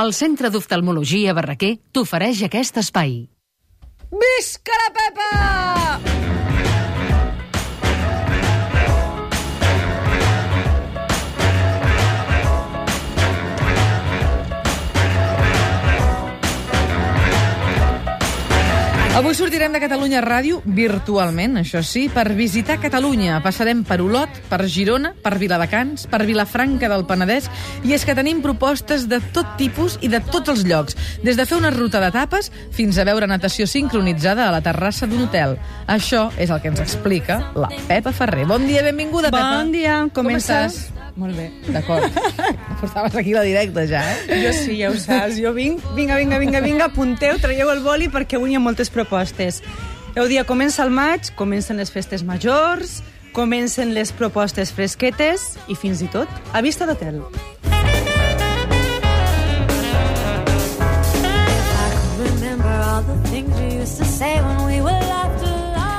El Centre d'Oftalmologia Barraquer t'ofereix aquest espai. Visca la Pepa! Avui sortirem de Catalunya Ràdio virtualment, això sí, per visitar Catalunya. Passarem per Olot, per Girona, per Viladecans, per Vilafranca del Penedès, i és que tenim propostes de tot tipus i de tots els llocs, des de fer una ruta d'etapes fins a veure natació sincronitzada a la terrassa d'un hotel. Això és el que ens explica la Pepa Ferrer. Bon dia, benvinguda, Pepa. Bon dia, com, Com estàs? estàs? Molt bé. D'acord. Portaves aquí la directa ja, eh? Jo sí, ja ho saps. Jo vinc, vinga, vinga, vinga, vinga, apunteu, traieu el boli perquè avui hi ha moltes propostes. El dia comença el maig, comencen les festes majors, comencen les propostes fresquetes i fins i tot a vista d'hotel.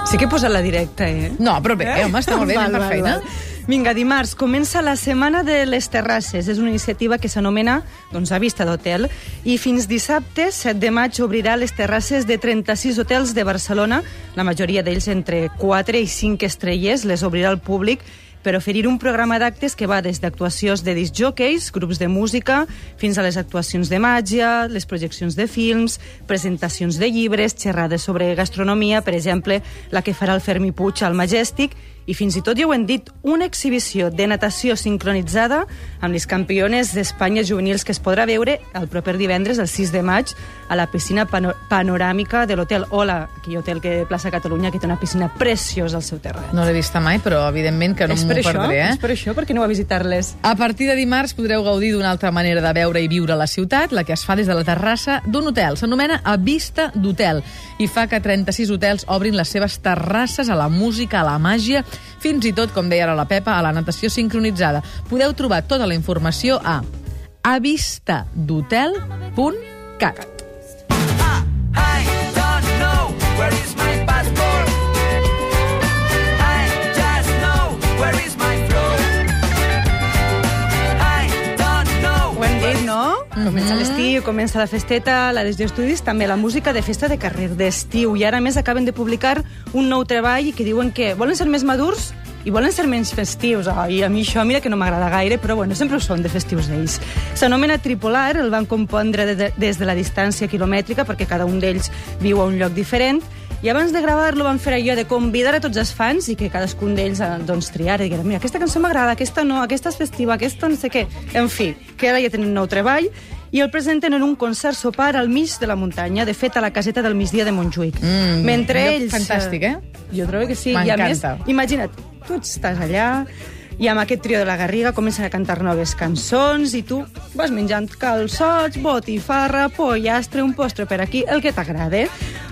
Sí que he posat la directa, eh? No, però bé, home, està molt bé, Val, anem per val, feina. val. Vinga, dimarts comença la Setmana de les Terrasses. És una iniciativa que s'anomena doncs, a vista d'hotel. I fins dissabte, 7 de maig, obrirà les terrasses de 36 hotels de Barcelona, la majoria d'ells entre 4 i 5 estrelles, les obrirà al públic per oferir un programa d'actes que va des d'actuacions de discjockeys, grups de música, fins a les actuacions de màgia, les projeccions de films, presentacions de llibres, xerrades sobre gastronomia, per exemple, la que farà el Fermi Puig al Majestic, i fins i tot, ja ho hem dit, una exhibició de natació sincronitzada amb les campiones d'Espanya juvenils que es podrà veure el proper divendres, el 6 de maig, a la piscina pano panoràmica de l'hotel Ola, aquell hotel que de Plaça Catalunya, que té una piscina preciosa al seu terreny. No l'he vista mai, però evidentment que no m'ho perdré, eh? és per això, perquè aneu a visitar-les. A partir de dimarts podreu gaudir d'una altra manera de veure i viure la ciutat, la que es fa des de la terrassa d'un hotel. S'anomena A Vista d'Hotel i fa que 36 hotels obrin les seves terrasses a la música, a la màgia, fins i tot, com deia ara la Pepa, a la natació sincronitzada. Podeu trobar tota la informació a avistadhotel.cat. no? Comença l'estiu, comença la festeta, la des d'estudis, també la música de festa de carrer d'estiu. I ara, més, acaben de publicar un nou treball que diuen que volen ser més madurs i volen ser menys festius. Oh, I a mi això, mira que no m'agrada gaire, però bueno, sempre ho són de festius ells. S'anomena Tripolar, el van compondre de, de, des de la distància quilomètrica, perquè cada un d'ells viu a un lloc diferent, i abans de gravar-lo van fer allò de convidar a tots els fans i que cadascun d'ells eh, doncs, triar i digueren, mira, aquesta cançó m'agrada, aquesta no, aquesta és festiva, aquesta no sé què. En fi, que ara ja tenen un nou treball i el presenten en un concert sopar al mig de la muntanya, de fet a la caseta del migdia de Montjuïc. Mm, Mentre ells... fantàstic, eh? Jo trobo que sí. I a més, imagina't, tu estàs allà i amb aquest trio de la Garriga comencen a cantar noves cançons i tu vas menjant calçots, botifarra, pollastre, un postre per aquí, el que t'agrada.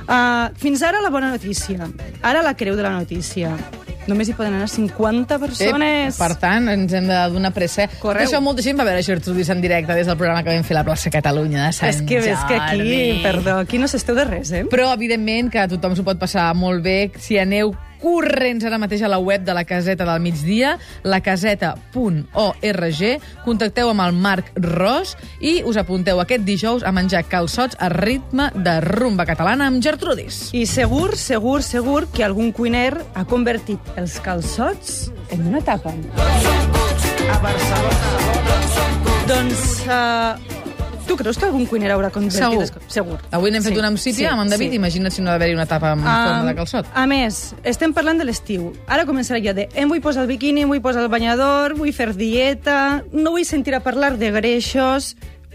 Uh, fins ara la bona notícia. Ara la creu de la notícia. Només hi poden anar 50 persones. Eh, per tant, ens hem de donar pressa. Correu. Això molta gent va veure Gertrudis en directe des del programa que vam fer a la plaça Catalunya de Sant és que, és que aquí, perdó, aquí no s'esteu de res, eh? Però, evidentment, que tothom s'ho pot passar molt bé si aneu corrents ara mateix a la web de la caseta del migdia, lacaseta.org, contacteu amb el Marc Ros i us apunteu aquest dijous a menjar calçots a ritme de rumba catalana amb Gertrudis. I segur, segur, segur que algun cuiner ha convertit els calçots en una tapa. Doncs, uh, tu creus que algun cuiner haurà convertit... Segur. Segur. Avui n'hem fet Sí, una amb Sítia, sí, amb en David, sí. imagina't si no ha d'haver-hi una tapa en forma de calçot. A més, estem parlant de l'estiu. Ara començarà allò de em vull posar el biquini, em vull posar el banyador, vull fer dieta, no vull sentir a parlar de greixos,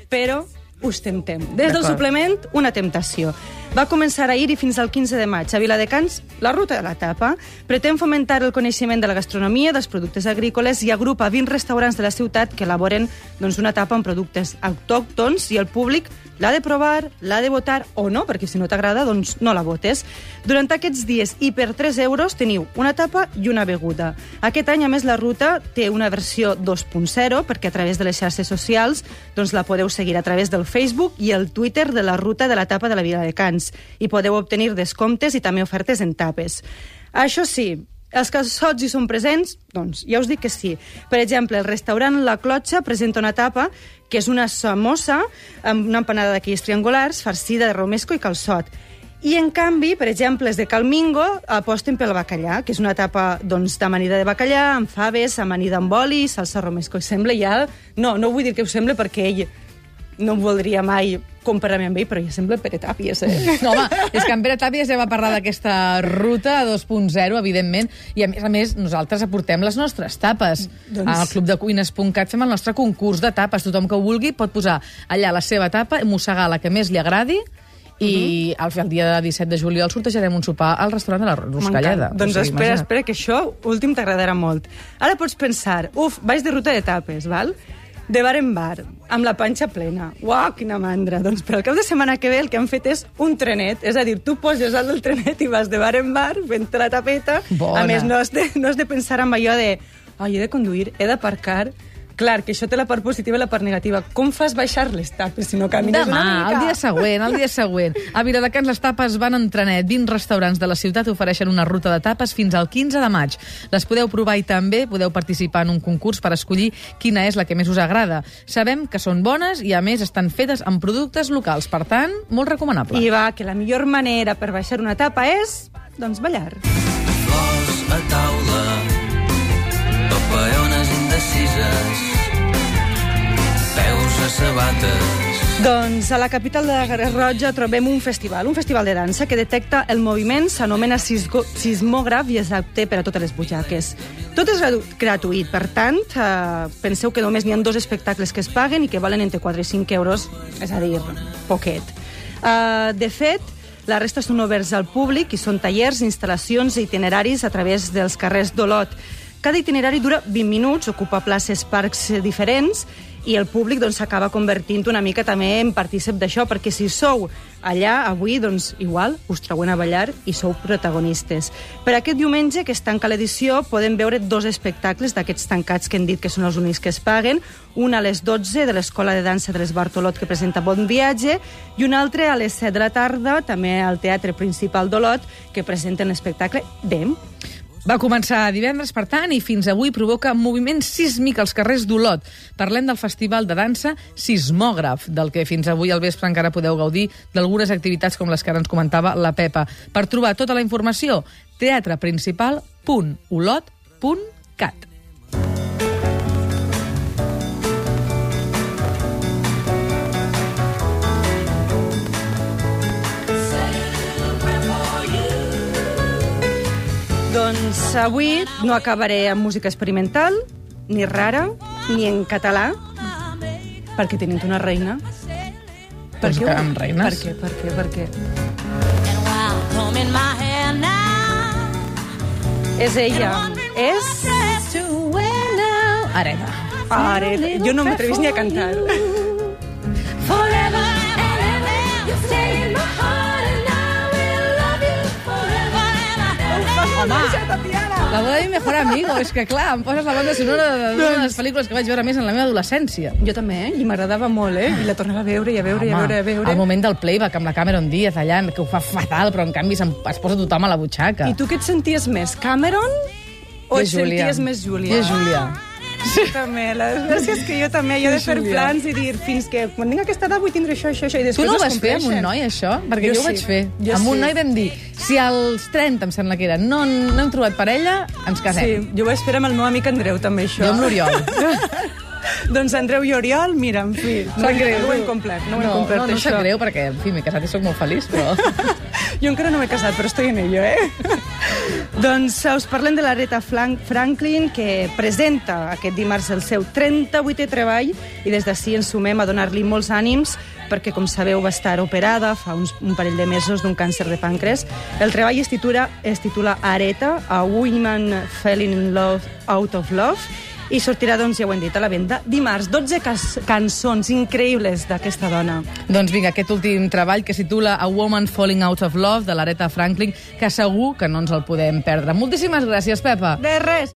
però us temptem. Des del suplement, una temptació. Va començar ahir i fins al 15 de maig. A Viladecans, la ruta de la tapa pretén fomentar el coneixement de la gastronomia, dels productes agrícoles i agrupa 20 restaurants de la ciutat que elaboren doncs, una tapa amb productes autòctons i el públic l'ha de provar, l'ha de votar o no, perquè si no t'agrada, doncs no la votes. Durant aquests dies i per 3 euros teniu una tapa i una beguda. Aquest any, a més, la ruta té una versió 2.0 perquè a través de les xarxes socials doncs, la podeu seguir a través del Facebook i el Twitter de la ruta de la tapa de la Vila de Cans i podeu obtenir descomptes i també ofertes en tapes. Això sí, Els calçots hi són presents? Doncs ja us dic que sí. Per exemple, el restaurant La Clotxa presenta una tapa que és una samosa amb una empanada d'aquells triangulars farcida de romesco i calçot. I, en canvi, per exemple, els de Calmingo aposten pel bacallà, que és una tapa doncs, d'amanida de bacallà, amb faves, amanida amb oli, salsa romesco. Sembla ja... No, no vull dir que ho sembla perquè ell no em voldria mai comparar-me amb ell, però ja sembla Pere Tàpies, eh? No, home, és que en Pere Tàpies ja va parlar d'aquesta ruta 2.0, evidentment, i a més a més nosaltres aportem les nostres tapes. Doncs-. Al clubdecuines.cat fem el nostre concurs de tapes. Tothom que ho vulgui pot posar allà la seva tapa, mossegar la que més li agradi, i Mhm. al el dia 17 de juliol sortejarem un sopar al restaurant de la Ruscalleda. M'encanta. Doncs O sigui, espera, imagina't. espera, que això últim t'agradarà molt. Ara pots pensar, uf, vaig de ruta d'etapes, val? De bar en bar, amb la panxa plena. Uau, quina mandra. Doncs per al cap de setmana que ve el que han fet és un trenet. És a dir, tu poses al del trenet i vas de bar en bar, fent la tapeta. Bona. A més, no has, de, no has de pensar en allò de ai, he de conduir, he d'aparcar... Clar, que això té la part positiva i la part negativa. Com fas baixar les tapes si no camines Demà, una mica? el dia següent, el dia següent. A Viladecans les tapes van en trenet. 20 restaurants de la ciutat ofereixen una ruta de tapes fins al 15 de maig. Les podeu provar i també podeu participar en un concurs per escollir quina és la que més us agrada. Sabem que són bones i, a més, estan fetes amb productes locals. Per tant, molt recomanable. I va, que la millor manera per baixar una tapa és, doncs, ballar. Flors a taula, paperones indecises, sabates. Doncs a la capital de la Garroja trobem un festival, un festival de dansa que detecta el moviment, s'anomena sismògraf i és apte per a totes les butxaques. Tot és gratu- gratuït, per tant, eh, penseu que només n'hi ha dos espectacles que es paguen i que valen entre 4 i 5 euros, és a dir, poquet. Eh, de fet, la resta són oberts al públic i són tallers, instal·lacions i itineraris a través dels carrers d'Olot. Cada itinerari dura 20 minuts, ocupa places, parcs diferents, i el públic doncs, s'acaba convertint una mica també en partícip d'això, perquè si sou allà avui, doncs igual us treuen a ballar i sou protagonistes. Per aquest diumenge, que es tanca l'edició, podem veure dos espectacles d'aquests tancats que hem dit que són els únics que es paguen, un a les 12 de l'Escola de Dansa de les Bartolot que presenta Bon Viatge i un altre a les 7 de la tarda, també al Teatre Principal d'Olot, que presenten l'espectacle Dem. Va començar divendres, per tant, i fins avui provoca moviment sísmic als carrers d'Olot. Parlem del Festival de Dansa Sismògraf, del que fins avui al vespre encara podeu gaudir d'algunes activitats com les que ara ens comentava la Pepa. Per trobar tota la informació, teatreprincipal.olot.cat. Doncs avui no acabaré amb música experimental, ni rara, ni en català, perquè tenim una reina. Doncs que amb reines. Per què, per què, per què? És ella. És... wear now. Arena. Jo no m'atrevís ni a cantar. Home, la boda de mi mejor amigo. És que, clar, em poses la banda sonora de- d'una de les pel·lícules que vaig veure més en la meva adolescència. Jo també, eh? i m'agradava molt, eh? I la tornava a veure i a veure i a veure i a veure. el moment del playback amb la Cameron Diaz allà, que ho fa fatal, però en canvi es posa tothom a la butxaca. I tu què et senties més, Cameron o et senties més Júlia? Jo, Júlia. Jo també, la desgràcia és que jo també, jo he de fer plans i dir fins que quan tinc aquesta edat vull tindre això, això, això, i Tu després no ho vas fer amb un noi, això? Perquè Jo jo, ho sí. vaig fer. Jo amb un sí. noi vam dir, si als 30, em sembla que era, no, no hem trobat parella, ens casem. Sí, jo ho vaig fer amb el meu amic Andreu, també, això. Jo amb l'Oriol. doncs Andreu i Oriol, mira, en fi, no, greu. no ho hem complert, no ho hem no, complert, no, no això. sap greu, perquè, en fi, m'he casat i sóc molt feliç, però... Jo encara no m'he casat, però estoy en ello, eh? doncs us parlem de l'Areta Frank Franklin, que presenta aquest dimarts el seu 38è treball i des d'ací ens sumem a donar-li molts ànims perquè, com sabeu, va estar operada fa uns, un parell de mesos d'un càncer de pàncreas. El treball es titula, es titula Areta, A Woman Falling in Love Out of Love, i sortirà, doncs, ja ho hem dit, a la venda dimarts. 12 cas cançons increïbles d'aquesta dona. doncs vinga, aquest últim treball que titula A Woman Falling Out of Love, de l'Areta Franklin, que segur que no ens el podem perdre. Moltíssimes gràcies, Pepa. De res!